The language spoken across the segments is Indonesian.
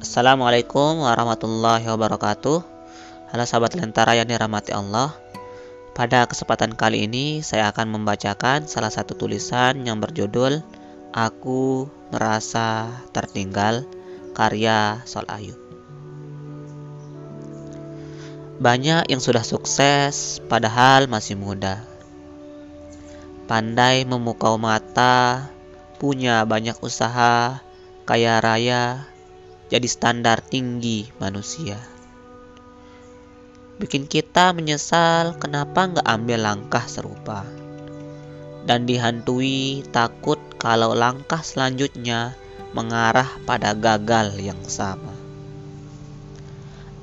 Assalamualaikum warahmatullahi wabarakatuh. Halo sahabat lentara yang dirahmati Allah. Pada kesempatan kali ini saya akan membacakan salah satu tulisan yang berjudul Aku Merasa Tertinggal karya Sol Ayu. Banyak yang sudah sukses padahal masih muda. Pandai memukau mata, punya banyak usaha, kaya raya, jadi standar tinggi manusia. Bikin kita menyesal kenapa nggak ambil langkah serupa. Dan dihantui takut kalau langkah selanjutnya mengarah pada gagal yang sama.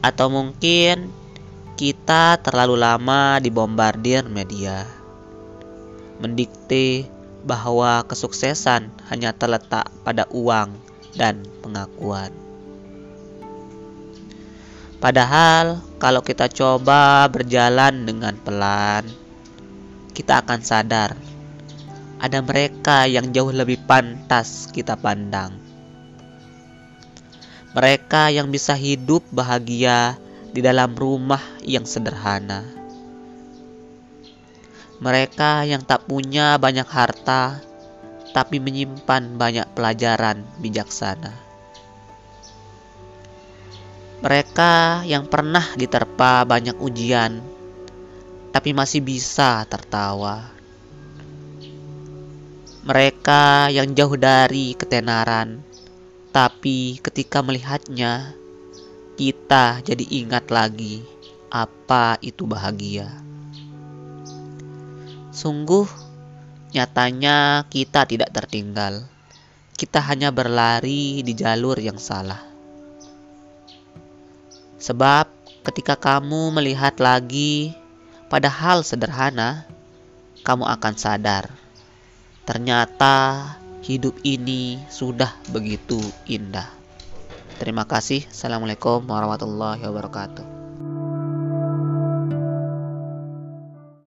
Atau mungkin kita terlalu lama dibombardir media. Mendikte bahwa kesuksesan hanya terletak pada uang dan pengakuan. Padahal kalau kita coba berjalan dengan pelan, kita akan sadar ada mereka yang jauh lebih pantas kita pandang. Mereka yang bisa hidup bahagia di dalam rumah yang sederhana. Mereka yang tak punya banyak harta, tapi menyimpan banyak pelajaran bijaksana. Mereka yang pernah diterpa banyak ujian, tapi masih bisa tertawa. Mereka yang jauh dari ketenaran, tapi ketika melihatnya, kita jadi ingat lagi apa itu bahagia. Sungguh, nyatanya kita tidak tertinggal. Kita hanya berlari di jalur yang salah. Sebab ketika kamu melihat lagi pada hal sederhana, kamu akan sadar ternyata hidup ini sudah begitu indah. Terima kasih. Assalamualaikum warahmatullahi wabarakatuh.